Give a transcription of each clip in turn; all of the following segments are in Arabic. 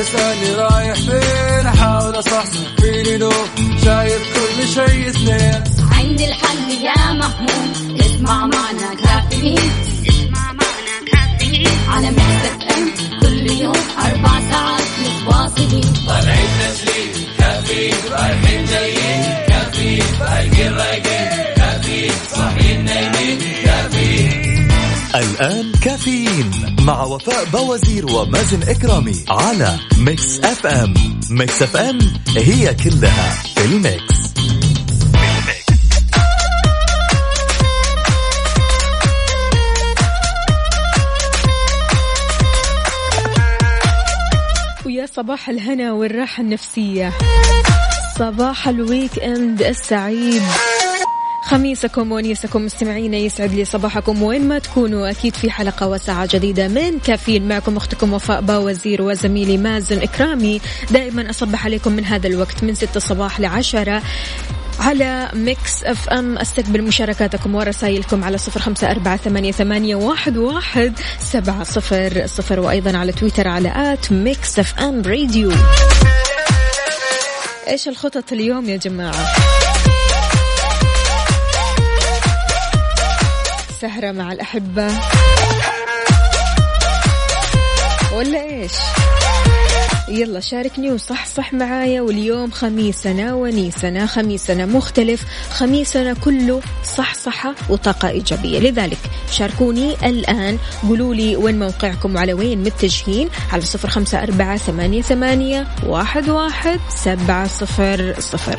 تسألني رايح فين؟ أحاول أصحصح فيني لو شايف كل شيء سنين عندي الحل يا محمود اسمع معنا كافيين. اسمع معنا كافيين. على مكتب ام كل يوم أربع ساعات متواصلين. طالعين تسليم. كافيين رايحين جايين. كافيين فايقين رايقين كافيين صاحيين نايمين. كافيين. الآن كافيين. مع وفاء بوازير ومازن إكرامي على Mix FM Mix FM هي كلها في ال mix. ويا صباح الهنا والراحة النفسية. صباح ال weekend السعيد. خميسكم ونيسكم مستمعينا يسعد لي صباحكم وين ما تكونوا. أكيد في حلقة وساعة جديدة من كافيين. معكم أختكم وفاء باوزير وزميلي مازن إكرامي. دائما أصبح عليكم من هذا الوقت من ستة صباح لعشرة على Mix FM. أستقبل مشاركاتكم ورسائلكم على صفر خمسة أربعة ثمانية, ثمانية واحد, واحد سبعة صفر صفر. وأيضا على تويتر على at Mix FM Radio. إيش الخطط اليوم يا جماعة؟ سهرة مع الأحبة. ولا إيش؟ يلا شاركني وصح صح معايا. واليوم خميسنا ونيسنا. خميسنا مختلف. خميسنا كله صح صحة وطاقة إيجابية. لذلك شاركوني الآن. قولوا لي وين موقعكم وعلى وين متجهين. على صفر خمسة أربعة ثمانية, ثمانية واحد, واحد سبعة صفر صفر.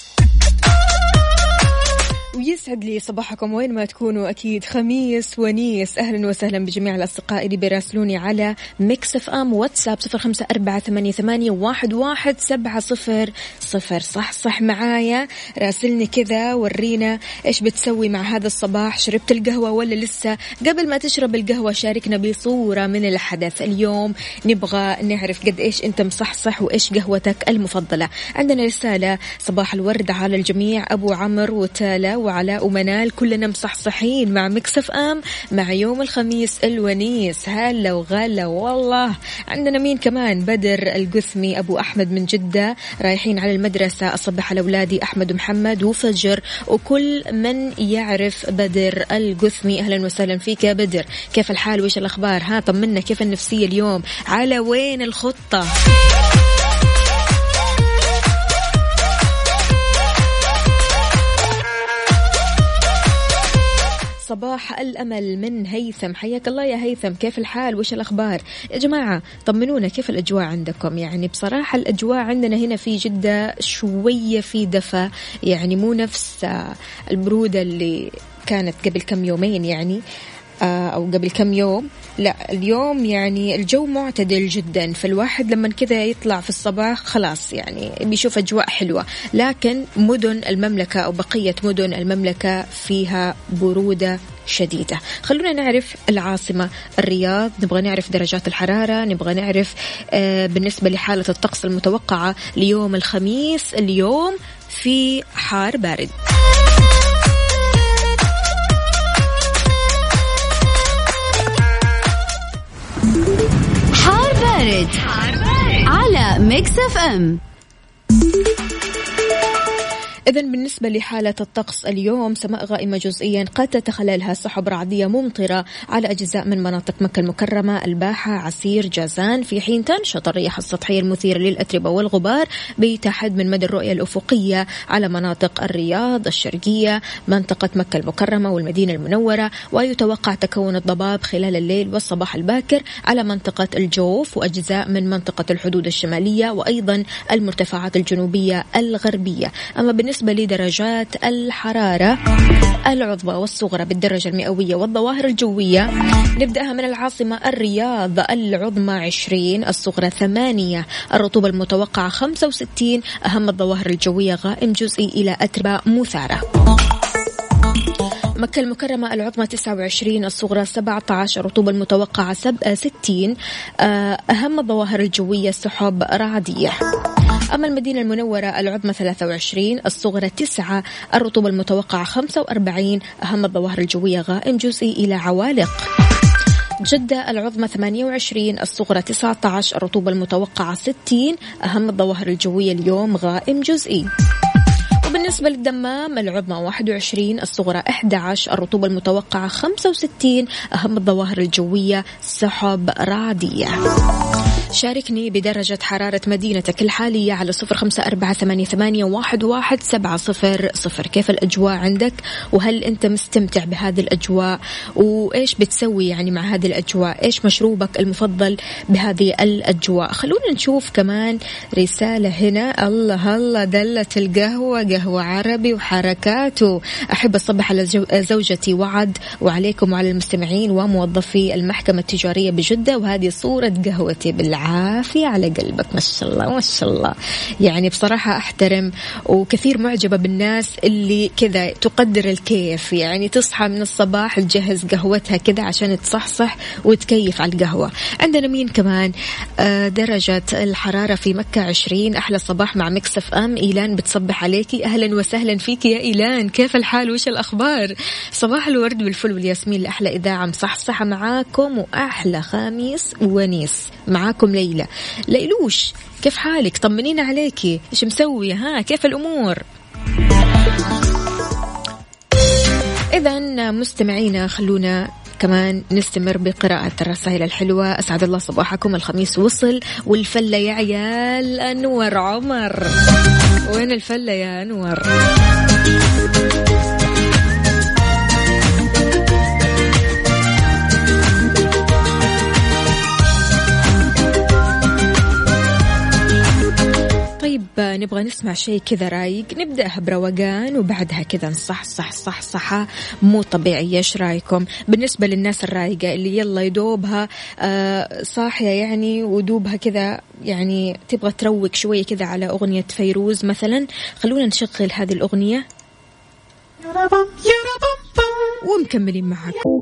ويسعد لي صباحكم وين ما تكونوا. أكيد خميس ونيس. أهلا وسهلا بجميع الأصدقاء اللي بيراسلوني على Mix FM واتساب صفر خمسة أربعة ثمانية, ثمانية واحد, واحد سبعة صفر صفر. صح صح معايا. راسلني كذا ورينا إيش بتسوي مع هذا الصباح. شربت القهوة ولا لسه؟ قبل ما تشرب القهوة شاركنا بصورة من الحدث. اليوم نبغى نعرف قد إيش أنت مصحصح وإيش قهوتك المفضلة. عندنا رسالة صباح الورد على الجميع. أبو عمر وتالا وعلاء ومنال كلنا مصحصحين مع Mix FM مع يوم الخميس الونيس. هلا وغلا والله. عندنا مين كمان؟ بدر القثمي أبو أحمد من جدة. رايحين على المدرسة أصبح على أولادي أحمد ومحمد وفجر. وكل من يعرف بدر القثمي. أهلا وسهلا فيك يا بدر. كيف الحال؟ وإيش الأخبار؟ ها طمنا كيف النفسية اليوم؟ على وين الخطة؟ صباح الأمل من هيثم. حياك الله يا هيثم. كيف الحال؟ وش الأخبار؟ يا جماعة طمنونا. كيف الأجواء عندكم؟ يعني بصراحة الأجواء عندنا هنا في جدة شوية في دفى. يعني مو نفس البرودة اللي كانت قبل كم يومين يعني. آه، أو قبل كم يوم. لا اليوم يعني الجو معتدل جدا فالواحد لما كذا يطلع في الصباح خلاص يعني بيشوف أجواء حلوة. لكن مدن المملكة أو بقية مدن المملكة فيها برودة شديدة. خلونا نعرف العاصمة الرياض نبغى نعرف درجات الحرارة نبغى نعرف آه، بالنسبة لحالة الطقس المتوقعة ليوم الخميس اليوم في حار بارد, Mix FM إذا بالنسبة لحالة الطقس اليوم سماء غائمة جزئيا قد تتخللها سحب رعدية ممطرة على أجزاء من مناطق مكة المكرمة الباحة عسير جازان. في حين تنشط الرياح السطحية المثيرة للأتربة والغبار بتحد من مدى الرؤية الأفقية على مناطق الرياض الشرقية منطقة مكة المكرمة والمدينة المنورة. ويتوقع تكون الضباب خلال الليل والصباح الباكر على منطقة الجوف وأجزاء من منطقة الحدود الشمالية وأيضا المرتفعات الجنوبية الغربية. أما بالنسبة بالنسبة لدرجات الحرارة العظمى والصغرى بالدرجة المئوية والظواهر الجوية. نبدأها من العاصمة الرياض العظمى 20 الصغرى 8 الرطوبة المتوقعة 65 أهم الظواهر الجوية غائم جزئي إلى أتربة مثارة مكة المكرمة العظمى 29 الصغرى 17 الرطوبة المتوقعة 60 آه، أهم الظواهر الجوية السحب رعدية. أما المدينة المنورة العظمى 23 الصغرى 9 الرطوبة المتوقعة 45 أهم الظواهر الجوية غائم جزئي إلى عوالق. جدة العظمى 28 الصغرى 19 الرطوبة المتوقعة 60 أهم الظواهر الجوية اليوم غائم جزئي. وبالنسبة للدمام العظمى 21 الصغرى 11 الرطوبة المتوقعة 65 أهم الظواهر الجوية سحب رعدية شاركني بدرجة حرارة مدينتك الحالية على صفر خمسة أربعة ثمانية, واحد سبعة صفر صفر. كيف الأجواء عندك؟ وهل أنت مستمتع بهذه الأجواء؟ وإيش بتسوي يعني مع هذه الأجواء؟ إيش مشروبك المفضل بهذه الأجواء؟ خلونا نشوف كمان رسالة هنا. الله الله دلت القهوة قهوة عربي وحركاته. أحب أصبح على زوجتي وعد وعليكم وعلى المستمعين وموظفي المحكمة التجارية بجدة وهذه صورة قهوتي بالله العافية على قلبك. ما شاء الله ما شاء الله. يعني بصراحة أحترم وكثير معجبة بالناس اللي كذا تقدر الكيف. يعني تصحى من الصباح تجهز قهوتها كذا عشان تصحصح وتكيف على القهوة. عندنا مين كمان؟ آه درجة الحرارة في مكة عشرين. أحلى صباح مع مكسف أم. إيلان بتصبح عليكي. أهلا وسهلا فيك يا إيلان. كيف الحال؟ وش الأخبار؟ صباح الورد بالفل والياسمين. لأحلى إذاعة مصحصحة معاكم وأحلى خميس ونيس. معاكم ليلى. ليلوش كيف حالك؟ طمنينا عليكي إيش مسوية ها كيف الأمور؟ إذا مستمعينا خلونا كمان نستمر بقراءة الرسائل الحلوة. أسعد الله صباحكم. الخميس وصل والفلة يا عيال أنور عمر. وين الفلة يا أنور؟ نبغى نسمع شيء كذا رايق. نبدأها بروقان وبعدها كذا نصح صح صح صح. مو طبيعية إيش رأيكم؟ بالنسبة للناس الرايقة اللي يلا يدوبها آه صاحية يعني ودوبها كذا يعني تبغى تروق شوية كذا على أغنية فيروز مثلا. خلونا نشغل هذه الأغنية. ومكملين معاكم.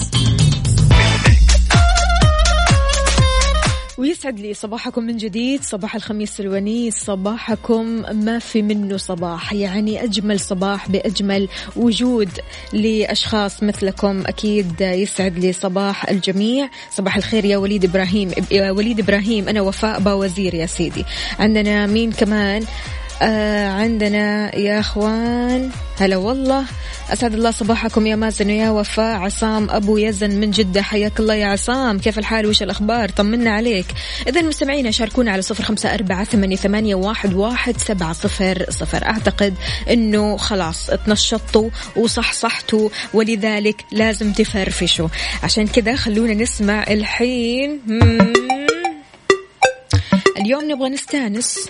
ويسعد لي صباحكم من جديد. صباح الخميس الونيس صباحكم ما في منه صباح. يعني أجمل صباح بأجمل وجود لأشخاص مثلكم أكيد يسعد لي صباح الجميع. صباح الخير يا وليد إبراهيم وليد إبراهيم أنا وفاء باوزير يا سيدي. عندنا مين كمان؟ آه عندنا يا أخوان. هلا والله. أسعد الله صباحكم يا مازن ويا وفاء. عصام أبو يزن من جدة حياك الله يا عصام. كيف الحال؟ وش الأخبار؟ طمنا عليك. اذا مستمعينا شاركونا على صفر خمسة أربعة ثمانية, ثمانية واحد, واحد سبعة صفر صفر. أعتقد إنه خلاص تنشطوا وصحصحتوا ولذلك لازم تفرفشوا. عشان كذا خلونا نسمع الحين. اليوم نبغى نستانس.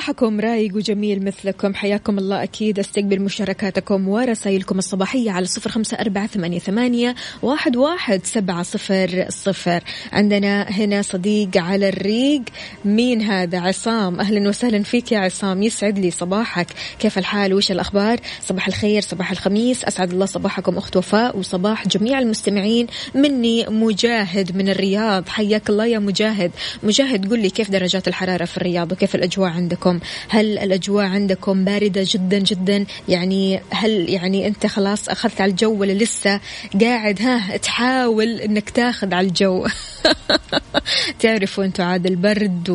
صباحكم رايق وجميل مثلكم. حياكم الله أكيد. أستقبل مشاركاتكم ورسائلكم الصباحية على صفر خمسة أربعة ثمانية, ثمانية واحد, واحد سبعة صفر صفر. عندنا هنا صديق على الريق. مين هذا؟ عصام. أهلا وسهلا فيك يا عصام. يسعد لي صباحك. كيف الحال؟ وش الأخبار؟ صباح الخير صباح الخميس. أسعد الله صباحكم أخت وفاء. وصباح جميع المستمعين. مني مجاهد من الرياض. حياك الله يا مجاهد. مجاهد قل لي كيف درجات الحرارة في الرياض وكيف الأجواء عندكم؟ هل الأجواء عندكم باردة جدا جدا؟ يعني هل يعني أنت خلاص أخذت على الجو ولا لسه قاعد؟ ها تحاول أنك تاخذ على الجو. تعرفوا أنتوا عاد البرد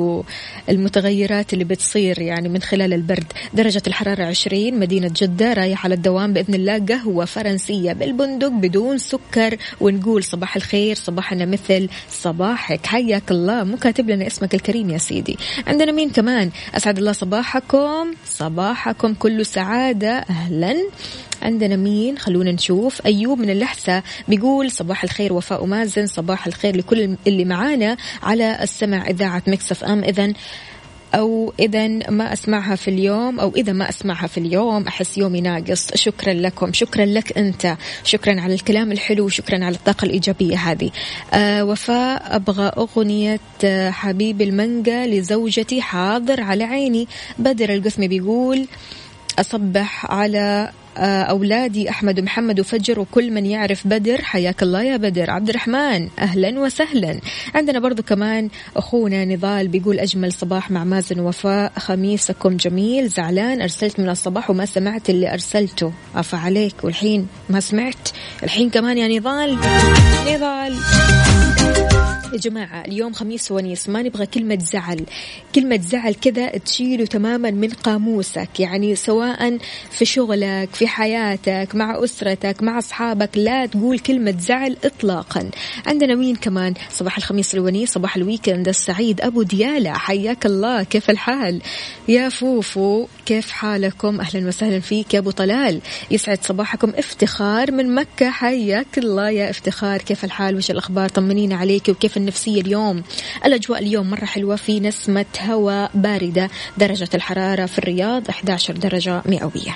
والمتغيرات اللي بتصير يعني من خلال البرد. درجة الحرارة 20 مدينة جدة رايح على الدوام بإذن الله. قهوة فرنسية بالبندق بدون سكر ونقول صباح الخير صباحنا مثل صباحك. حياك الله. مو كاتب لنا اسمك الكريم يا سيدي. عندنا مين كمان؟ أسعد صباحكم. صباحكم كله سعادة. أهلا. عندنا مين؟ خلونا نشوف. أيوب من اللحسة بيقول صباح الخير وفاء ومازن صباح الخير لكل اللي معانا على السمع إذاعة مكسف أم. إذا أو إذا ما أسمعها في اليوم أو إذا ما أسمعها في اليوم أحس يومي ناقص. شكرا لكم. شكرا لك أنت. شكرا على الكلام الحلو شكرا على الطاقة الإيجابية هذه. آه وفاء أبغى أغنية آه، حبيب المانجا لزوجتي حاضر على عيني. بدر القثمي بيقول أصبح على أولادي أحمد ومحمد وفجر وكل من يعرف بدر حياك الله يا بدر. عبد الرحمن أهلا وسهلا. عندنا برضو كمان أخونا نضال بيقول أجمل صباح مع مازن وفاء. خميسكم جميل زعلان أرسلت من الصباح وما سمعت اللي أرسلته. عفا عليك. والحين ما سمعت. الحين كمان يا نضال. نضال. يا جماعة اليوم خميس ونيس ما نبغى كلمة زعل. كلمة زعل كذا تشيله تماما من قاموسك. يعني سواء في شغلك في حياتك مع أسرتك مع أصحابك لا تقول كلمة زعل إطلاقا. عندنا مين كمان؟ صباح الخميس الونيس صباح ال weekend السعيد أبو ديالة حياك الله كيف الحال؟ يا فوفو كيف حالكم؟ أهلا وسهلا فيك يا أبو طلال. يسعد صباحكم افتخار من مكة حياك الله يا افتخار. كيف الحال؟ وش الأخبار؟ طمنينا عليك وكيف النفسية اليوم؟ الأجواء اليوم مرة حلوة في نسمة هواء باردة درجة الحرارة في الرياض 11 درجة مئوية.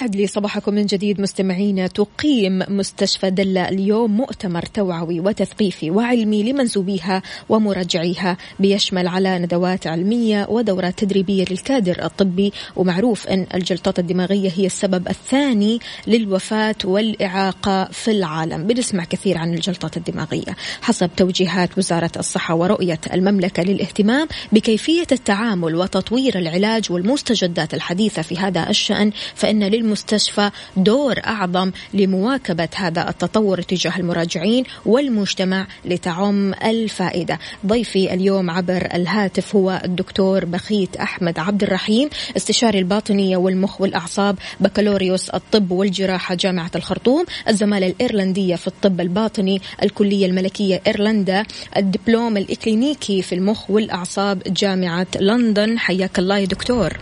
ويسعد لي صباحكم من جديد مستمعينا تقيم مستشفى دلة اليوم مؤتمر توعوي وتثقيفي وعلمي لمنسوبيها ومرجعيها بيشمل على ندوات علمية ودورات تدريبية للكادر الطبي ومعروف أن الجلطات الدماغية هي السبب الثاني للوفاة والإعاقة في العالم. بنسمع كثير عن الجلطات الدماغية. حسب توجيهات وزارة الصحة ورؤية المملكة للاهتمام بكيفية التعامل وتطوير العلاج والمستجدات الحديثة في هذا الشأن فإن للمستشفى دور أعظم لمواكبة هذا التطور تجاه المراجعين والمجتمع لتعم الفائدة. ضيفي اليوم عبر الهاتف هو الدكتور بخيت أحمد عبد الرحيم استشاري الباطنية والمخ والأعصاب بكالوريوس الطب والجراحة جامعة الخرطوم الزمالة الإيرلندية في الطب الباطني الكلية الملكية إيرلندا الدبلوم الإكلينيكي في المخ والأعصاب جامعة لندن. حياك الله يا دكتور.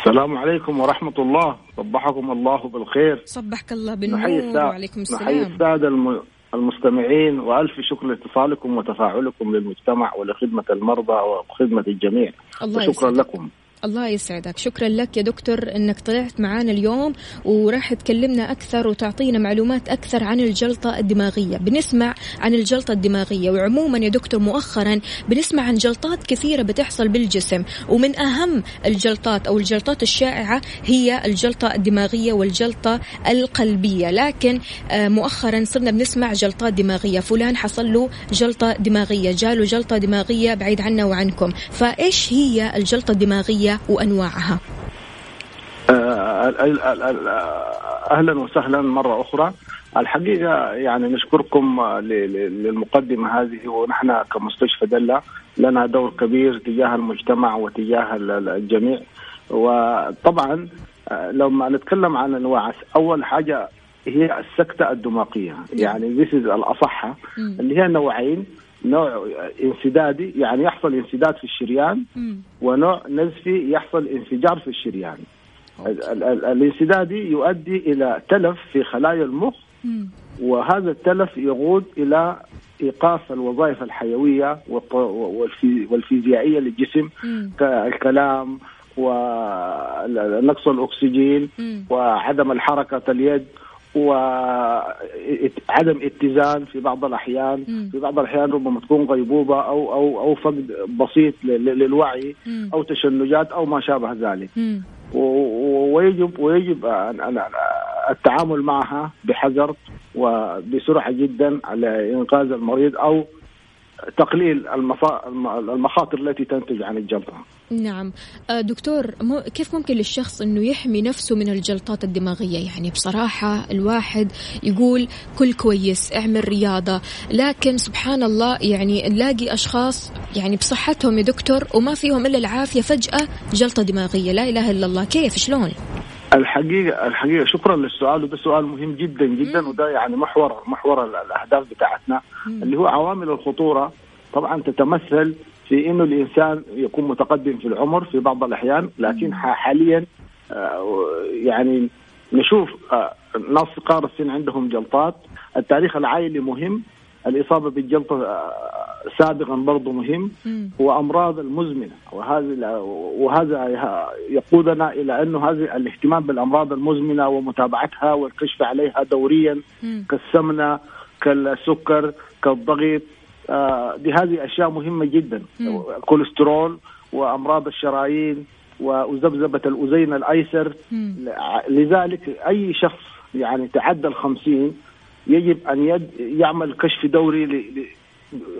السلام عليكم ورحمة الله. صبحكم الله بالخير. صبحك الله نحيي بالنور السادة وعليكم نحيي السلام السادة الم- المستمعين وألف شكر لاتصالكم وتفاعلكم للمجتمع ولخدمة المرضى وخدمة الجميع. الله وشكرا يسعدك. لكم. الله يسعدك. شكرا لك يا دكتور إنك طلعت معانا اليوم وراح تكلمنا أكثر وتعطينا معلومات أكثر عن الجلطة الدماغية. بنسمع عن الجلطة الدماغية وعموما يا دكتور مؤخرا بنسمع عن جلطات كثيرة بتحصل بالجسم ومن أهم الجلطات أو الجلطات الشائعة هي الجلطة الدماغية والجلطة القلبية. لكن آه، مؤخرا صرنا بنسمع جلطات دماغية. فلان حصل له جلطة دماغية جاله جلطة دماغية بعيد عنا وعنكم. فإيش هي الجلطة الدماغية؟ وأنواعها. آه، ال- ال- ال- ال- أهلا وسهلا مرة أخرى. الحقيقة يعني نشكركم آه، ل- ل- للمقدمة هذه ونحن كمستشفى دلة لنا دور كبير تجاه المجتمع وتجاه ال- ال- الجميع. وطبعا آه، لما نتكلم عن أنواع أول حاجة هي السكتة الدماغية. يعني ذيس الاصحه مم. اللي هي نوعين. نوع انسدادي يعني يحصل انسداد في الشريان. ونوع نزفي يحصل انفجار في الشريان ال- ال- ال- الانسدادي يؤدي إلى تلف في خلايا المخ. وهذا التلف يقود إلى إيقاف الوظائف الحيوية والفيزيائية للجسم. كالكلام ونقص الأكسجين. وعدم الحركة اليد وعدم اتزان في بعض الأحيان مم. في بعض الأحيان ربما تكون غيبوبة أو أو أو فقد بسيط للوعي مم. أو تشنجات أو ما شابه ذلك و- ويجب ويجب التعامل معها بحذر وبسرعة جدا على إنقاذ المريض أو تقليل المخاطر التي تنتج عن الجلطة. نعم. آه، دكتور كيف ممكن للشخص إنه يحمي نفسه من الجلطات الدماغية؟ يعني بصراحة الواحد يقول كل كويس اعمل رياضة. لكن سبحان الله يعني نلاقي أشخاص يعني بصحتهم يا دكتور وما فيهم إلا العافية فجأة جلطة دماغية. لا إله إلا الله. كيف؟ شلون؟ الحقيقة الحقيقة شكرا للسؤال وده سؤال مهم جدا جدا وده يعني محور محور ال- الأهداف بتاعتنا اللي هو عوامل الخطورة طبعا تتمثل في إنه الإنسان يكون متقدم في العمر في بعض الأحيان لكن حاليا آه، يعني نشوف آه، ناس صغار السن عندهم جلطات. التاريخ العائلي مهم الإصابة بالجلطة آه، سابقا برضه مهم. وامراض المزمنة وهذا وهذا يقودنا إلى أنه هذه الاهتمام بالأمراض المزمنة ومتابعتها والكشف عليها دوريا. كالسمنة كالسكر كالضغط آه، دي هذه أشياء مهمة جدا مم. الكوليسترول وأمراض الشرايين وذبذبه الاذين الأيسر. لذلك أي شخص يعني تعدى الخمسين يجب أن يد يعمل كشف دوري ل... ل...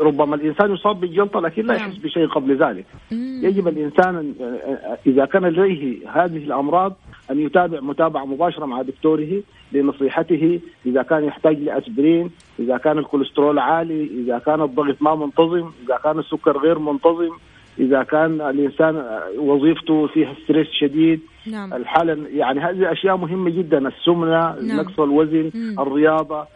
ربما الإنسان يصاب بالجلطة لكن لا نعم. يحس بشيء قبل ذلك. يجب الإنسان إذا كان لديه هذه الأمراض أن يتابع متابعة مباشرة مع دكتوره لنصيحته إذا كان يحتاج لأسبرين، إذا كان الكوليسترول عالي، إذا كان الضغط ما منتظم، إذا كان السكر غير منتظم، إذا كان الإنسان وظيفته فيها stress شديد، نعم الحالة يعني هذه أشياء مهمة جدا السمنة، نعم. نقص الوزن، مم. الرياضة،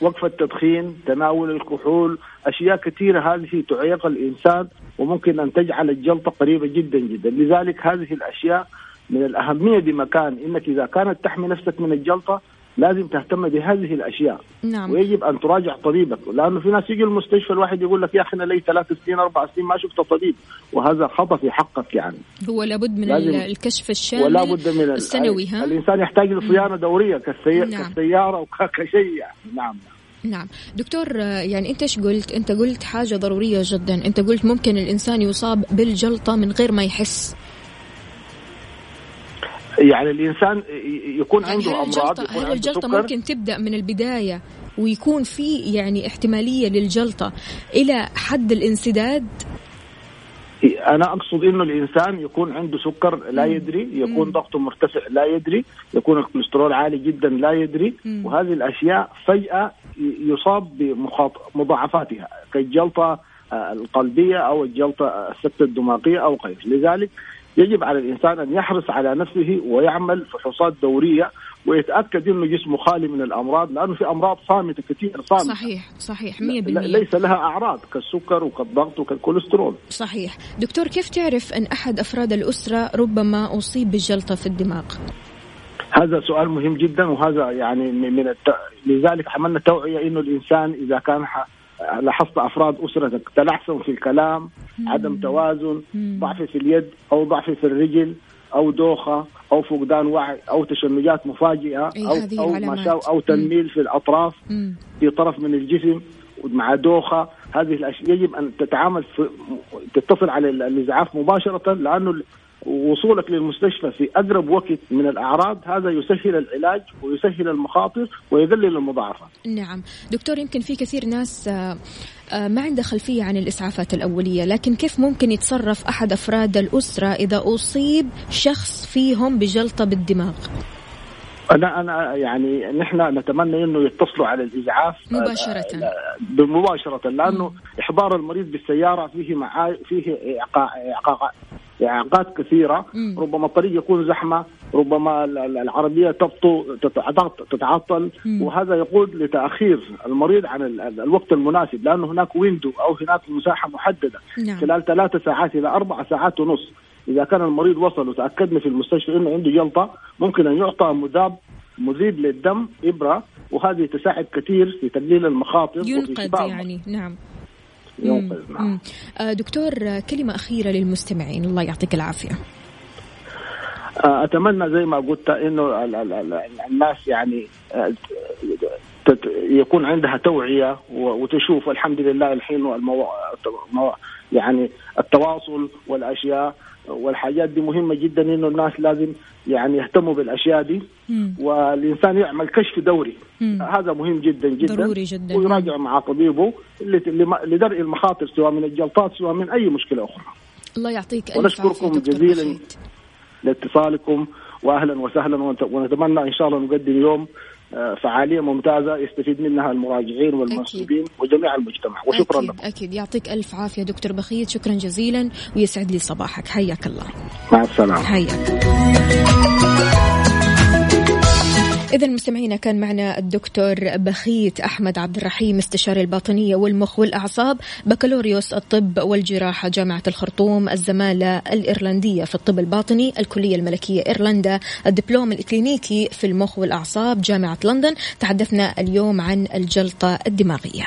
وقف التدخين، تناول الكحول، أشياء كثيرة هذه تعيق الإنسان وممكن أن تجعل الجلطة قريبة جدا جدا، لذلك هذه الأشياء من الأهمية بمكان إنك إذا كانت تحمي نفسك من الجلطة لازم تهتم بهذه الأشياء. نعم. ويجب أن تراجع طبيبك لأنه في ناس يجي المستشفى الواحد يقول لك يا أخي أنا لي ثلاث سنين أربع سنين ما شفت طبيب. وهذا خطأ في حقك يعني. هو لابد من لازم- الكشف الشامل ولا بد من ال- السنوي ها؟ الإنسان يحتاج لصيانة دورية كالسي... نعم. كالسيارة وكشيء يعني. نعم. نعم. دكتور يعني أنت إيش قلت؟ أنت قلت حاجة ضرورية جدا. أنت قلت ممكن الإنسان يصاب بالجلطة من غير ما يحس. يعني الإنسان يكون يعني عنده هل أمراض يكون هل عنده الجلطة سكر. ممكن تبدأ من البداية ويكون في يعني احتمالية للجلطة إلى حد الانسداد؟ أنا أقصد إنه الإنسان يكون عنده سكر لا يدري يكون ضغطه مرتفع لا يدري يكون الكوليسترول عالي جدا لا يدري. وهذه الأشياء فجأة يصاب بمضاعفاتها كالجلطه آه، القلبية أو الجلطة السكتة الدماغية أو غيره لذلك يجب على الإنسان أن يحرص على نفسه ويعمل فحوصات دورية ويتأكد إنه جسمه خالي من الأمراض لأنه في أمراض صامتة كثير صامتة. صحيح صحيح 100% لا- ليس لها أعراض كالسكر وكالضغط وكالكوليسترول. صحيح. دكتور كيف تعرف أن أحد أفراد الأسرة ربما أصيب بالجلطة في الدماغ؟ هذا سؤال مهم جدا وهذا يعني من من الت... لذلك عملنا توعيه إنه الإنسان إذا كان ح... لاحظت أفراد أسرتك تلعثم في الكلام عدم توازن. ضعف في اليد أو ضعف في الرجل أو دوخة أو فقدان وعي أو تشنجات مفاجئة أي أو أو. شاء أو تنميل في الأطراف. في طرف من الجسم مع دوخة هذه الأشياء يجب أن تتعامل في تتصل على ال- الاسعاف مباشرة لأنه وصولك للمستشفى في أقرب وقت من الأعراض هذا يسهل العلاج ويسهل المخاطر ويقلل المضاعفات. نعم دكتور يمكن في كثير ناس آه، آه، ما عنده خلفية عن الإسعافات الأولية لكن كيف ممكن يتصرف أحد أفراد الأسرة إذا أصيب شخص فيهم بجلطة بالدماغ أنا أنا يعني نحن نتمنى إنه يتصلوا على الاسعاف مباشرة. آه، مباشره لأنه إحضار المريض بالسيارة فيه معا فيه اعاقات كثيرة مم. ربما الطريق يكون زحمة ربما ال- ال- العربية تبطو تتعطل- مم. وهذا يقود لتأخير المريض عن ال- ال- الوقت المناسب لأنه هناك ويندو أو هناك مساحة محددة نعم. خلال ثلاثة ساعات إلى أربع ساعات ونص إذا كان المريض وصل وتاكدنا في المستشفى إنه عنده جلطه ممكن أن يعطى مذاب مذيب للدم إبرة وهذه تساعد كثير في تقليل المخاطر ينقذ يعني نعم ينقذ. نعم. آه، دكتور كلمة أخيرة للمستمعين الله يعطيك العافية آه، أتمنى زي ما قلت إنه ال- ال- ال- الناس يعني آه، يكون عندها توعية وتشوف الحمد لله الحين. المو- يعني التواصل والأشياء والحاجات دي مهمة جدا إنه الناس لازم يعني يهتموا بالأشياء دي مم. والإنسان يعمل كشف دوري مم. هذا مهم جدا جدا ضروري جدا. ويراجع مع طبيبه لدرء المخاطر سواء من الجلطات سواء من أي مشكلة أخرى الله يعطيك ألف ونشكركم جزيلاً. لاتصالكم واهلا وسهلا ونت- ونتمنى إن شاء الله نقدم يوم فعالية ممتازة يستفيد منها المراجعين والمنسوبين وجميع المجتمع. وشكرا أكيد لكم. أكيد. يعطيك ألف عافية دكتور بخيت. شكرا جزيلا. ويسعد لي صباحك. حياك الله. مع السلامة. حياك. إذا مستمعينا كان معنا الدكتور بخيت أحمد عبد الرحيم استشاري الباطنية والمخ والأعصاب بكالوريوس الطب والجراحة جامعة الخرطوم الزمالة الإيرلندية في الطب الباطني الكلية الملكية إيرلندا الدبلوم الإكلينيكي في المخ والأعصاب جامعة لندن. تحدثنا اليوم عن الجلطة الدماغية.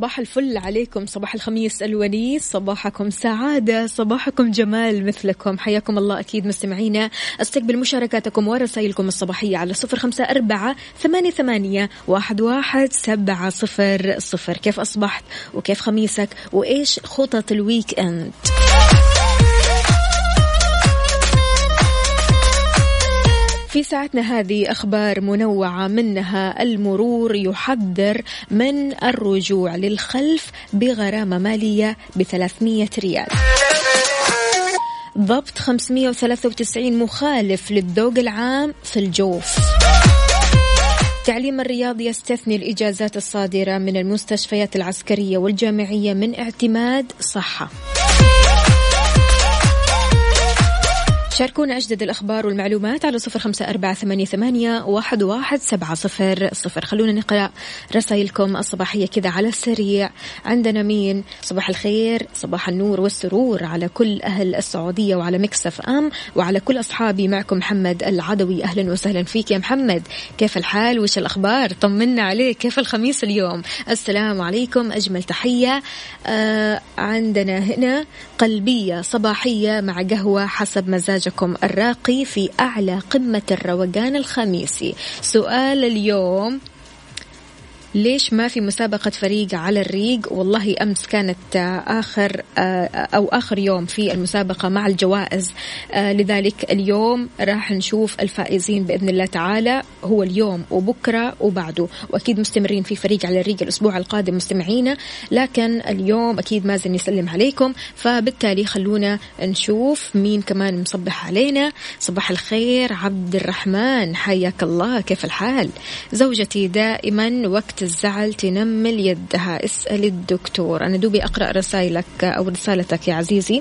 صباح الفل عليكم. صباح الخميس الونيس صباحكم سعادة. صباحكم جمال مثلكم. حياكم الله أكيد مستمعينا. أستقبل مشاركاتكم ورسائلكم الصباحية على صفر خمسة أربعة ثمانية, ثمانية واحد, واحد سبعة صفر صفر. كيف أصبحت؟ وكيف خميسك؟ وإيش خطط الويك أند؟ في ساعتنا هذه أخبار منوعة منها المرور يحذر من الرجوع للخلف بغرامة مالية ب 300 ريال. ضبط 593 مخالف للذوق العام في الجوف. التعليم الرياضي يستثني الإجازات الصادرة من المستشفيات العسكرية والجامعية من اعتماد صحة. شاركونا أجدد الأخبار والمعلومات على صفر خمسة أربعة ثمانية, واحد, واحد سبعة صفر صفر. خلونا نقرأ رسائلكم الصباحية كذا على السريع. عندنا مين؟ صباح الخير صباح النور والسرور على كل أهل السعودية وعلى مكسف أم وعلى كل أصحابي. معكم محمد العدوي. أهلا وسهلا فيك يا محمد. كيف الحال؟ وش الأخبار؟ طمنا عليك. كيف الخميس اليوم؟ السلام عليكم. أجمل تحية. آه عندنا هنا قلبية صباحية مع قهوة حسب مزاجكم الراقي في أعلى قمة الروقان الخميسي. سؤال اليوم ليش ما في مسابقة فريق على الريق؟ والله أمس كانت آخر أو آخر يوم في المسابقة مع الجوائز. لذلك اليوم راح نشوف الفائزين بإذن الله تعالى. هو اليوم وبكرة وبعده. وأكيد مستمرين في فريق على الريق الأسبوع القادم مستمعينا لكن اليوم أكيد مازن يسلم عليكم. فبالتالي خلونا نشوف مين كمان مصبح علينا. صباح الخير عبد الرحمن. حياك الله. كيف الحال؟ زوجتي دائما وقت الزعل تنمل يدها اسأل الدكتور. أنا دوبي أقرأ رسائلك أو رسالتك يا عزيزي.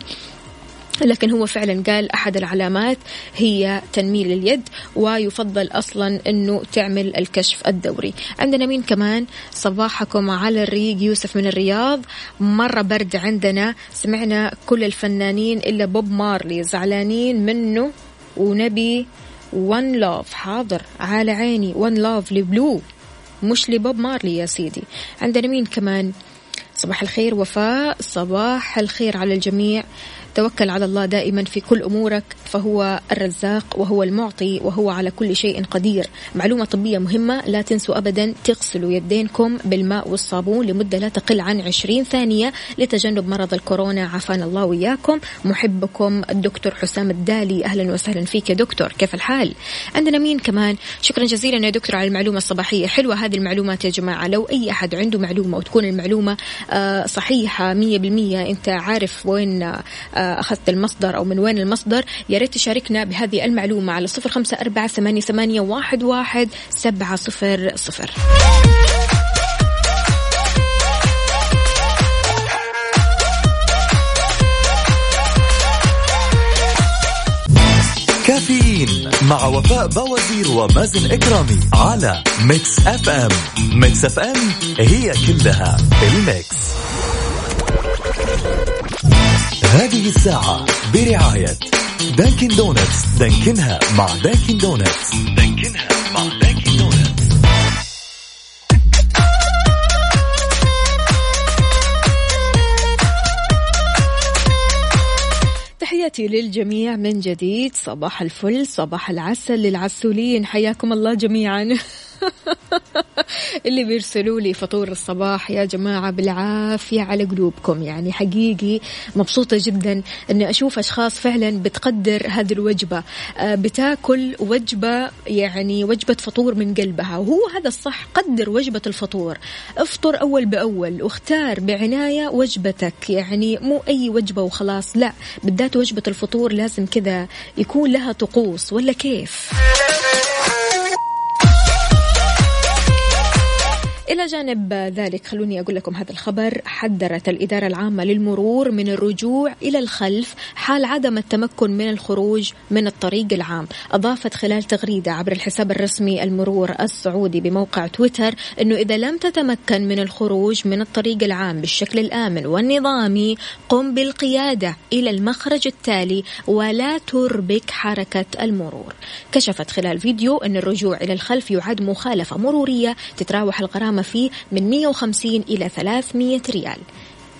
لكن هو فعلا قال أحد العلامات هي تنميل اليد ويفضل أصلا أنه تعمل الكشف الدوري. عندنا مين كمان؟ صباحكم على الريق. يوسف من الرياض. مرة برد عندنا. سمعنا كل الفنانين إلا بوب مارلي. زعلانين منه. ونبي ون لوف حاضر. على عيني. ون لوف لبلو. مش لبوب مارلي يا سيدي. عندنا مين كمان. صباح الخير وفاء. صباح الخير على الجميع. توكل على الله دائما في كل أمورك فهو الرزاق وهو المعطي وهو على كل شيء قدير. معلومة طبية مهمة لا تنسوا ابدا تغسلوا يدينكم بالماء والصابون لمدة لا تقل عن 20 ثانية لتجنب مرض الكورونا. عافانا الله وياكم محبكم الدكتور حسام الدالي. أهلا وسهلا فيك يا دكتور. كيف الحال؟ عندنا مين كمان؟ شكرا جزيلا يا دكتور على المعلومة الصباحية. حلوة هذه المعلومات يا جماعة. لو أي أحد عنده معلومة وتكون المعلومة آه، صحيحة 100% أنت عارف وين آه، أخذت المصدر أو من وين المصدر يا ريت تشاركنا بهذه المعلومة على صفر خمسة أربعة ثمانية, ثمانية واحد, واحد سبعة صفر صفر. كافيين مع وفاء بوازير ومازن إكرامي على Mix FM. Mix FM هي كلها ال mix. هذه الساعة برعاية Dunkin' Donuts دانكنها مع Dunkin' Donuts دانكنها مع Dunkin' Donuts تحياتي للجميع من جديد. صباح الفل صباح العسل للعسولين. حياكم الله جميعا. اللي بيرسلوا لي فطور الصباح يا جماعة بالعافية على قلوبكم. يعني حقيقي مبسوطة جدا أني أشوف أشخاص فعلا بتقدر هذه الوجبة. آه، بتاكل وجبة يعني وجبة فطور من قلبها. وهو هذا الصح قدر وجبة الفطور. افطر أول بأول واختار بعناية وجبتك. يعني مو أي وجبة وخلاص لا. بالذات وجبة الفطور لازم كذا يكون لها طقوس. ولا كيف؟ إلى جانب ذلك خلوني أقول لكم هذا الخبر. حذرت الإدارة العامة للمرور من الرجوع إلى الخلف حال عدم التمكن من الخروج من الطريق العام. أضافت خلال تغريدة عبر الحساب الرسمي المرور السعودي بموقع تويتر أنه إذا لم تتمكن من الخروج من الطريق العام بالشكل الآمن والنظامي قم بالقيادة إلى المخرج التالي ولا تربك حركة المرور. كشفت خلال فيديو أن الرجوع إلى الخلف يعد مخالفة مرورية تتراوح الغرامة فيه من 150 إلى 300 ريال.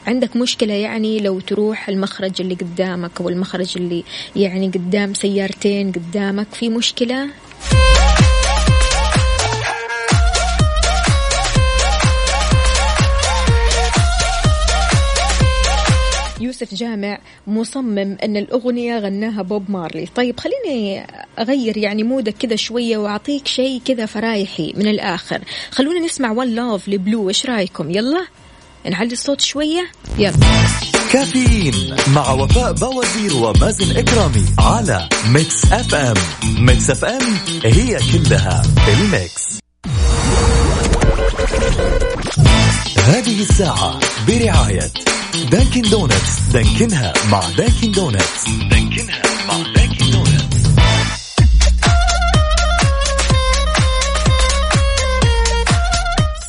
عندك مشكلة يعني لو تروح المخرج اللي قدامك أو المخرج اللي يعني قدام سيارتين قدامك في مشكلة؟ يوسف جامع مصمم أن الأغنية غناها بوب مارلي. طيب خليني أغير يعني مودك كذا شوية وأعطيك شيء كذا فرايحي من الآخر. خلونا نسمع One Love ل Blue إيش رأيكم؟ يلا نعلي الصوت شوية. يلا. كافيين مع وفاء بوازير ومازن إكرامي على Mix FM Mix FM هي كلها ال mix. هذه الساعة برعاية Dunkin' Donuts. دانكنها مع Dunkin' Donuts. دانكنها مع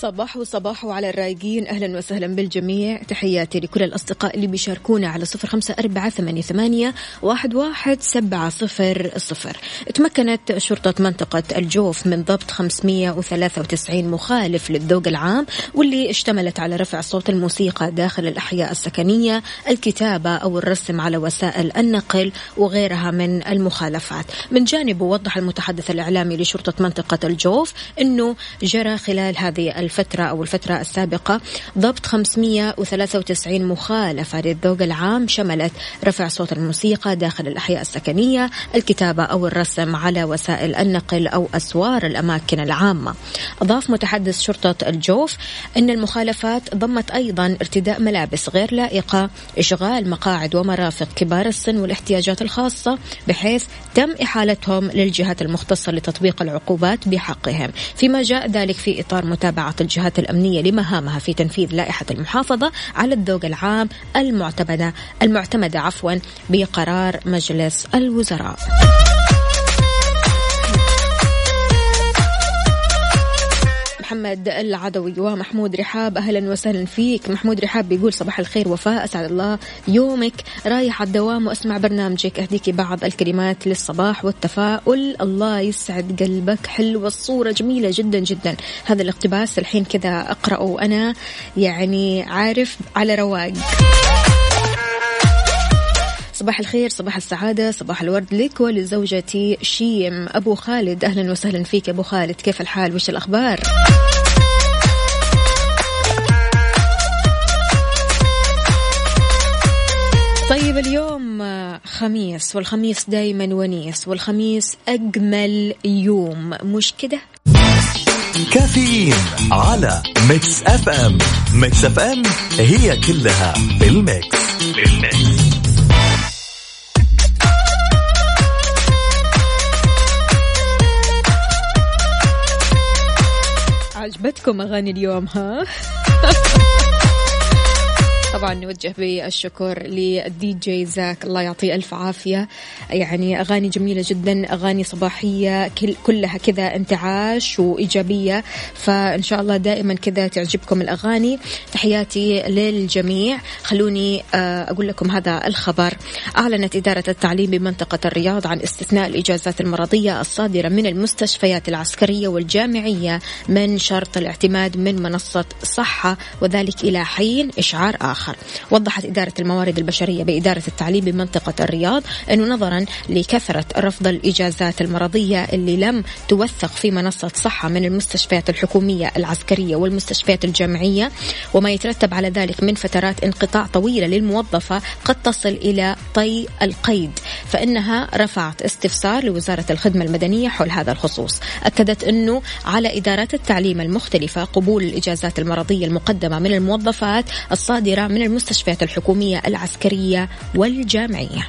صباح وصباح على الرايقين. أهلا وسهلا بالجميع. تحياتي لكل الأصدقاء اللي بيشاركونا على صفر خمسة أربعة ثمانية, ثمانية واحد, واحد سبعة صفر صفر. تمكنت شرطة منطقة الجوف من ضبط 593 مخالف للذوق العام واللي اشتملت على رفع صوت الموسيقى داخل الأحياء السكنية الكتابة أو الرسم على وسائل النقل وغيرها من المخالفات. من جانبه وضح المتحدث الإعلامي لشرطة منطقة الجوف أنه جرى خلال هذه الفترة أو الفترة السابقة ضبط 593 مخالفة للذوق العام شملت رفع صوت الموسيقى داخل الأحياء السكنية الكتابة أو الرسم على وسائل النقل أو أسوار الأماكن العامة. أضاف متحدث شرطة الجوف أن المخالفات ضمت أيضا ارتداء ملابس غير لائقة إشغال مقاعد ومرافق كبار السن والاحتياجات الخاصة بحيث تم إحالتهم للجهات المختصة لتطبيق العقوبات بحقهم. فيما جاء ذلك في إطار متابعة الجهات الأمنية لمهامها في تنفيذ لائحة المحافظة على الذوق العام المعتمدة المعتمدة عفوا بقرار مجلس الوزراء. محمد العدوي ومحمود رحاب أهلا وسهلا فيك. محمود رحاب بيقول صباح الخير وفاء أسعد الله يومك. رايح على الدوام وأسمع برنامجك. أهديك بعض الكلمات للصباح والتفاؤل. الله يسعد قلبك. حلوة الصورة جميلة جدا جدا. هذا الاقتباس الحين كذا أقرأه وأنا يعني عارف على رواق. صباح الخير صباح السعادة صباح الورد لك ولزوجتي شيم. أبو خالد أهلا وسهلا فيك أبو خالد. كيف الحال؟ وش الأخبار؟ طيب اليوم خميس والخميس دايما ونيس والخميس أجمل يوم. مش كده؟ كافيين على Mix FM. Mix FM هي كلها بال mix بال mix عجبتكم أغاني اليوم ها؟ طبعا نوجه بالشكر للدي جي زاك الله يعطيه ألف عافية. يعني أغاني جميلة جدا أغاني صباحية كل كلها كذا انتعاش وإيجابية. فإن شاء الله دائما كذا تعجبكم الأغاني. تحياتي للجميع. خلوني آه، أقول لكم هذا الخبر. أعلنت إدارة التعليم بمنطقة الرياض عن استثناء الإجازات المرضية الصادرة من المستشفيات العسكرية والجامعية من شرط الاعتماد من منصة صحة وذلك إلى حين إشعار آخر. آخر. وضحت إدارة الموارد البشرية بإدارة التعليم بمنطقة الرياض أنه نظرا لكثرة رفض الإجازات المرضية اللي لم توثق في منصة صحة من المستشفيات الحكومية العسكرية والمستشفيات الجامعية وما يترتب على ذلك من فترات انقطاع طويلة للموظفة قد تصل إلى طي القيد فإنها رفعت استفسار لوزارة الخدمة المدنية حول هذا الخصوص. أكدت أنه على إدارات التعليم المختلفة قبول الإجازات المرضية المقدمة من الموظفات الصادرة من المستشفيات الحكومية العسكرية والجامعية.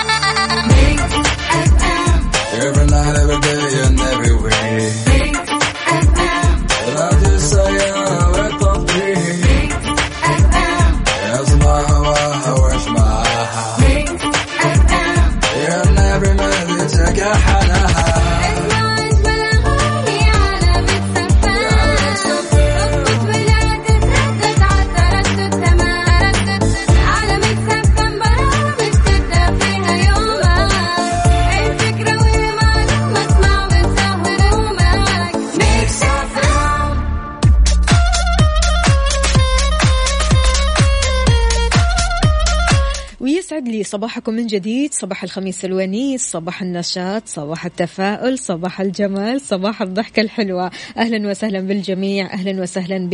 صباحكم من جديد. صباح الخميس الونيس صباح النشاط صباح التفاؤل صباح الجمال صباح الضحكة الحلوة. أهلا وسهلا بالجميع أهلا وسهلا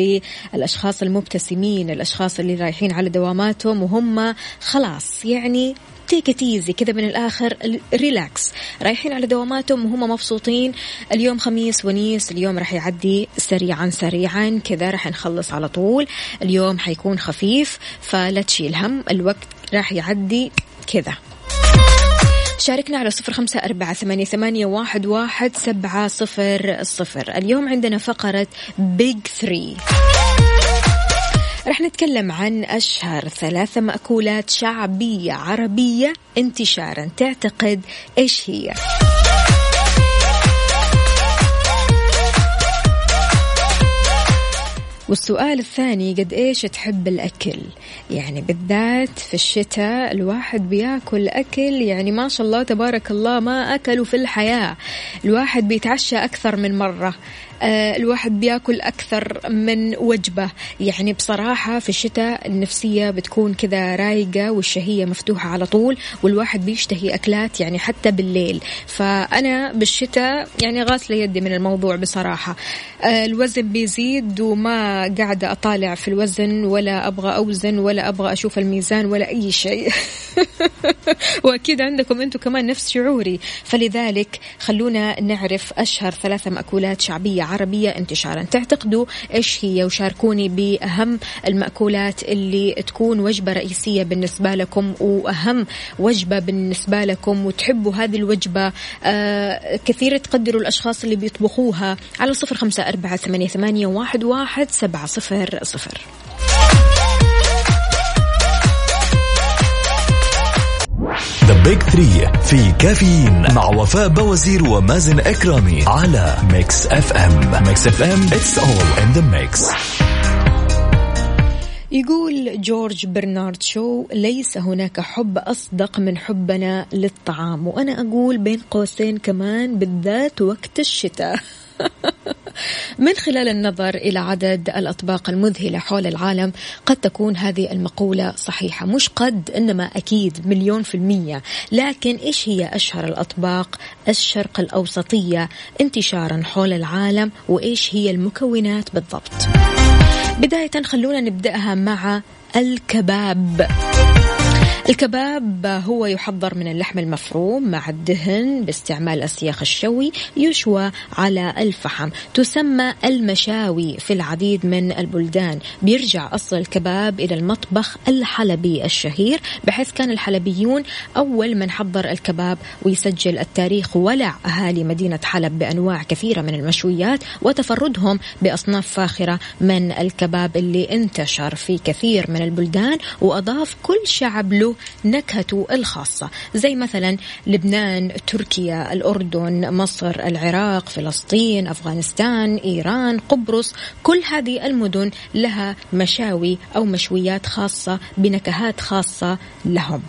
بالأشخاص المبتسمين الأشخاص اللي رايحين على دواماتهم وهم خلاص يعني take it easy كذا من الآخر relax رايحين على دواماتهم وهم مبسوطين. اليوم خميس ونيس اليوم راح يعدي سريعا سريعا كذا راح نخلص على طول. اليوم حيكون خفيف فلا تشيل هم الوقت راح يعدي كذا. شاركنا على صفر خمسة أربعة ثمانية, ثمانية واحد, واحد سبعة صفر صفر. اليوم عندنا فقرة بيج ثري رح نتكلم عن أشهر ثلاثة مأكولات شعبية عربية انتشارا. تعتقد إيش هي؟ والسؤال الثاني قد إيش تحب الأكل؟ يعني بالذات في الشتاء الواحد بياكل أكل يعني ما شاء الله تبارك الله ما أكلوا في الحياة. الواحد بيتعشى أكثر من آه، الواحد بياكل أكثر من وجبة. يعني بصراحة في الشتاء النفسية بتكون كذا رايقة والشهية مفتوحة على طول والواحد بيشتهي أكلات يعني حتى بالليل. فأنا بالشتاء يعني غاسلة يدي من الموضوع بصراحة. آه، الوزن بيزيد وما قاعدة أطالع في الوزن ولا أبغى أوزن ولا أبغى أشوف الميزان ولا أي شيء. وأكيد عندكم أنتم كمان نفس شعوري. فلذلك خلونا نعرف أشهر ثلاثة مأكولات شعبية. عربية انتشارا. تعتقدوا إيش هي وشاركوني بأهم المأكولات اللي تكون وجبة رئيسية بالنسبة لكم وأهم وجبة بالنسبة لكم وتحبوا هذه الوجبة آه كثير تقدروا الأشخاص اللي بيطبخوها على صفر خمسة أربعة ثمانية واحد, واحد سبعة صفر صفر. The Big Three في كافيين مع وفاء بوازير ومازن إكرامي على Mix FM Mix FM it's all in the mix يقول جورج برنارد شو ليس هناك حب أصدق من حبنا للطعام وأنا أقول بين قوسين كمان بالذات وقت الشتاء. من خلال النظر إلى عدد الأطباق المذهلة حول العالم قد تكون هذه المقولة صحيحة. مش قد إنما أكيد مليون في المية. لكن إيش هي أشهر الأطباق؟ الشرق الأوسطية انتشارا حول العالم وإيش هي المكونات بالضبط؟ بداية خلونا نبدأها مع الكباب. الكباب هو يحضر من اللحم المفروم مع الدهن باستعمال السياخ الشوي يشوى على الفحم. تسمى المشاوي في العديد من البلدان. بيرجع أصل الكباب إلى المطبخ الحلبي الشهير بحيث كان الحلبيون أول من حضر الكباب ويسجل التاريخ ولع أهالي مدينة حلب بأنواع كثيرة من المشويات وتفردهم بأصناف فاخرة من الكباب اللي انتشر في كثير من البلدان وأضاف كل شعب له نكهته الخاصة زي مثلا لبنان تركيا الأردن مصر العراق فلسطين أفغانستان إيران قبرص كل هذه المدن لها مشاوي أو مشويات خاصة بنكهات خاصة لهم.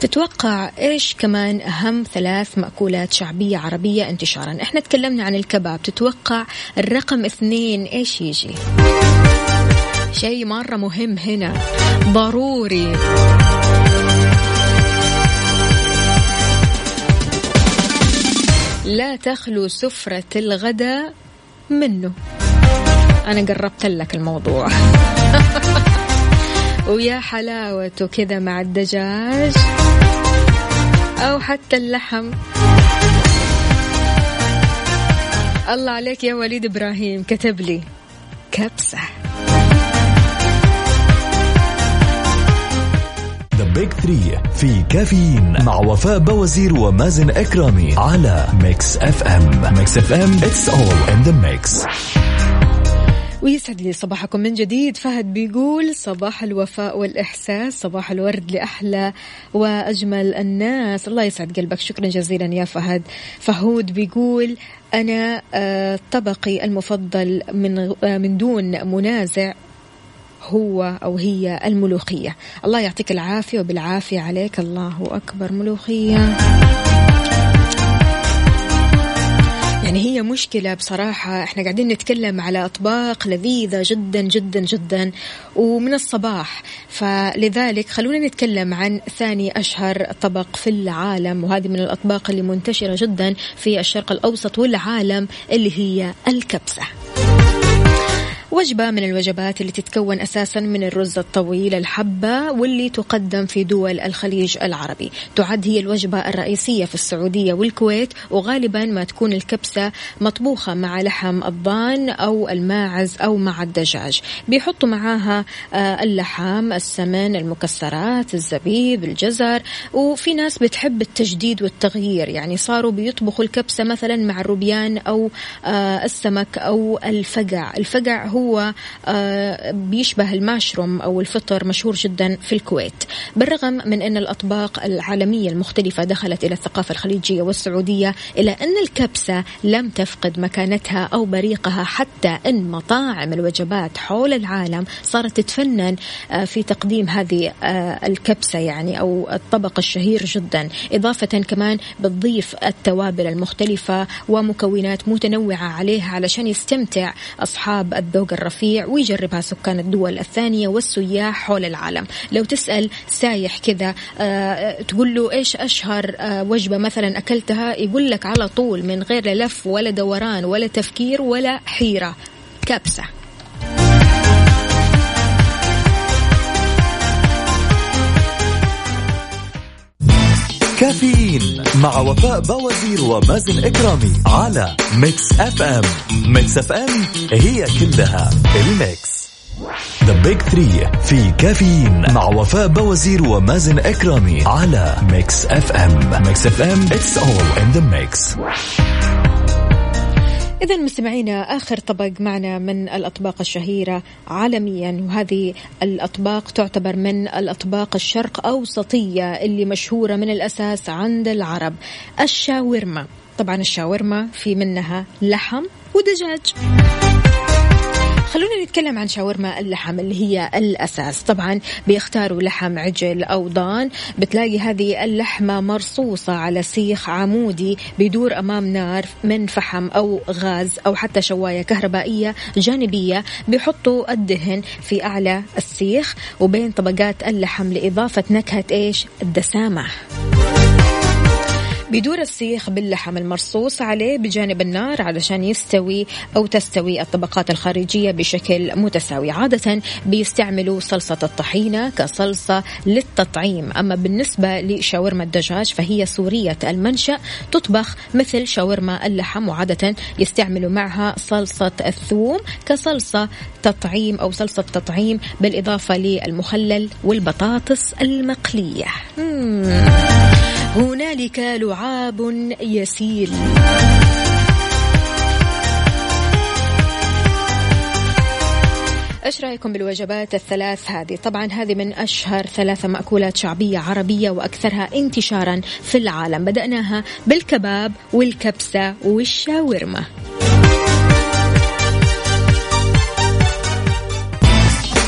تتوقع إيش كمان أهم ثلاث مأكولات شعبية عربية انتشارا؟ إحنا تكلمنا عن الكباب تتوقع الرقم اثنين إيش يجي؟ شيء مرة مهم هنا. ضروري. لا تخلو سفرة الغداء منه. أنا قربت لك الموضوع. ويا حلاوته كذا مع الدجاج. أو حتى اللحم. الله عليك يا وليد إبراهيم كتب لي كبسة. Big Three في كافيين مع وفاء بوازير ومازن إكرامي على Mix FM Mix FM it's all in the mix ويسعد لي صباحكم من جديد. فهد بيقول صباح الوفاء والإحساس صباح الورد لأحلى وأجمل الناس. الله يسعد قلبك. شكرا جزيلا يا فهد. فهود بيقول أنا آه، طبقي المفضل من آه، من دون منازع. هو أو هي الملوخية. الله يعطيك العافية وبالعافية عليك. الله أكبر. ملوخية. يعني هي مشكلة بصراحة. إحنا قاعدين نتكلم على أطباق لذيذة جدا جدا جدا ومن الصباح. فلذلك خلونا نتكلم عن ثاني أشهر طبق في العالم وهذه من الأطباق اللي منتشرة جدا في الشرق الأوسط والعالم اللي هي الكبسة. وجبة من الوجبات اللي تتكون أساسا من الرز الطويل الحبة واللي تقدم في دول الخليج العربي. تعد هي الوجبة الرئيسية في السعودية والكويت وغالبا ما تكون الكبسة مطبوخة مع لحم الضان أو الماعز أو مع الدجاج. بيحطوا معاها آه، اللحم السمن المكسرات الزبيب الجزر. وفي ناس بتحب التجديد والتغيير يعني صاروا بيطبخوا الكبسة مثلا مع الروبيان أو آه، السمك أو الفقع. الفقع هو هو آه، بيشبه الماشروم أو الفطر مشهور جدا في الكويت. بالرغم من أن الأطباق العالمية المختلفة دخلت إلى الثقافة الخليجية والسعودية إلى أن الكبسة لم تفقد مكانتها أو بريقها حتى أن مطاعم الوجبات حول العالم صارت تتفنن آه، في تقديم هذه آه، الكبسة يعني أو الطبق الشهير جدا. إضافة كمان بتضيف التوابل المختلفة ومكونات متنوعة عليها علشان يستمتع أصحاب الذوق الرفيع ويجربها سكان الدول الثانية والسياح حول العالم. لو تسأل سايح كذا آه، تقول له إيش أشهر وجبة مثلا أكلتها؟ يقول لك على طول من غير لف ولا دوران ولا تفكير ولا حيرة. كبسة. كافيين مع وفاء بوازير ومازن إكرامي على Mix FM Mix FM هي كلها ال mix. The Big Three في كافيين مع وفاء بوازير ومازن إكرامي على Mix FM Mix FM it's all in the mix إذا مستمعينا آخر طبق معنا من الأطباق الشهيرة عالميا وهذه الأطباق تعتبر من الأطباق الشرق أوسطية اللي مشهورة من الأساس عند العرب. الشاورما. طبعا الشاورما في منها لحم ودجاج. خلونا نتكلم عن شاورما اللحم اللي هي الأساس. طبعا بيختاروا لحم عجل أو ضان. بتلاقي هذه اللحمة مرصوصة على سيخ عمودي بيدور أمام نار من فحم أو غاز أو حتى شواية كهربائية جانبية. بيحطوا الدهن في أعلى السيخ وبين طبقات اللحم لإضافة نكهة إيش؟ الدسامة. بيدور السيخ باللحم المرصوص عليه بجانب النار علشان يستوي أو تستوي الطبقات الخارجية بشكل متساوي. عادة بيستعملوا صلصة الطحينة كصلصة للتطعيم. أما بالنسبة لشاورما الدجاج فهي سورية المنشأ تطبخ مثل شاورما اللحم وعادة يستعملوا معها صلصة الثوم كصلصة تطعيم أو صلصة تطعيم بالإضافة للمخلل والبطاطس المقلية. هنالك لعاب يسيل إيش رأيكم بالوجبات الثلاث هذه؟ طبعا هذه من أشهر ثلاث مأكولات شعبية عربية وأكثرها انتشارا في العالم، بدأناها بالكباب والكبسة والشاورما.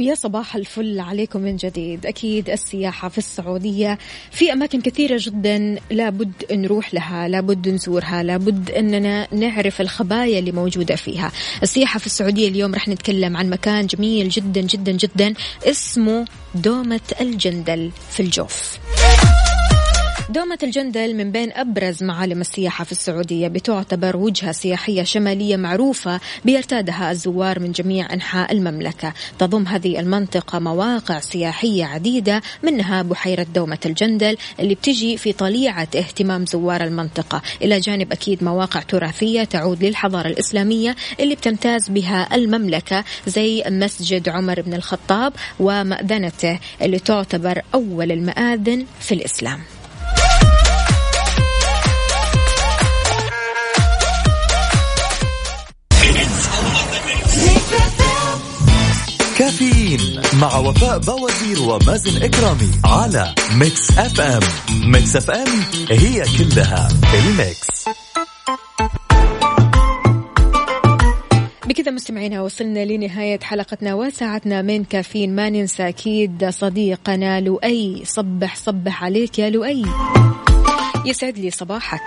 ويا صباح الفل عليكم من جديد. أكيد السياحة في السعودية في أماكن كثيرة جدا لابد نروح لها لابد نزورها لابد أننا نعرف الخبايا اللي موجودة فيها. السياحة في السعودية اليوم رح نتكلم عن مكان جميل جدا جدا جدا اسمه دومة الجندل في الجوف. دومة الجندل من بين أبرز معالم السياحة في السعودية بتعتبر وجهة سياحية شمالية معروفة بيرتادها الزوار من جميع أنحاء المملكة. تضم هذه المنطقة مواقع سياحية عديدة منها بحيرة دومة الجندل اللي بتجي في طليعة اهتمام زوار المنطقة. إلى جانب أكيد مواقع تراثية تعود للحضارة الإسلامية اللي بتمتاز بها المملكة زي مسجد عمر بن الخطاب ومأذنته اللي تعتبر أول المآذن في الإسلام. كافيين مع وفاء بوازير ومازن إكرامي على Mix FM. Mix FM هي كلها ال mix. بكذا مستمعينا وصلنا لنهاية حلقتنا وساعتنا من كافيين. ما ننسى أكيد صديقنا لؤي. صبح صبح عليك يا لؤي. يسعد لي صباحك.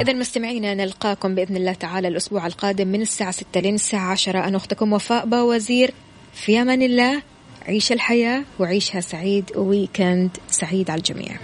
إذا مستمعينا نلقاكم بإذن الله تعالى الأسبوع القادم من الساعة 6 لين الساعة 10 أنا أختكم وفاء باوزير في أمان الله. عيش الحياة وعيشها سعيد. ويكند سعيد على الجميع.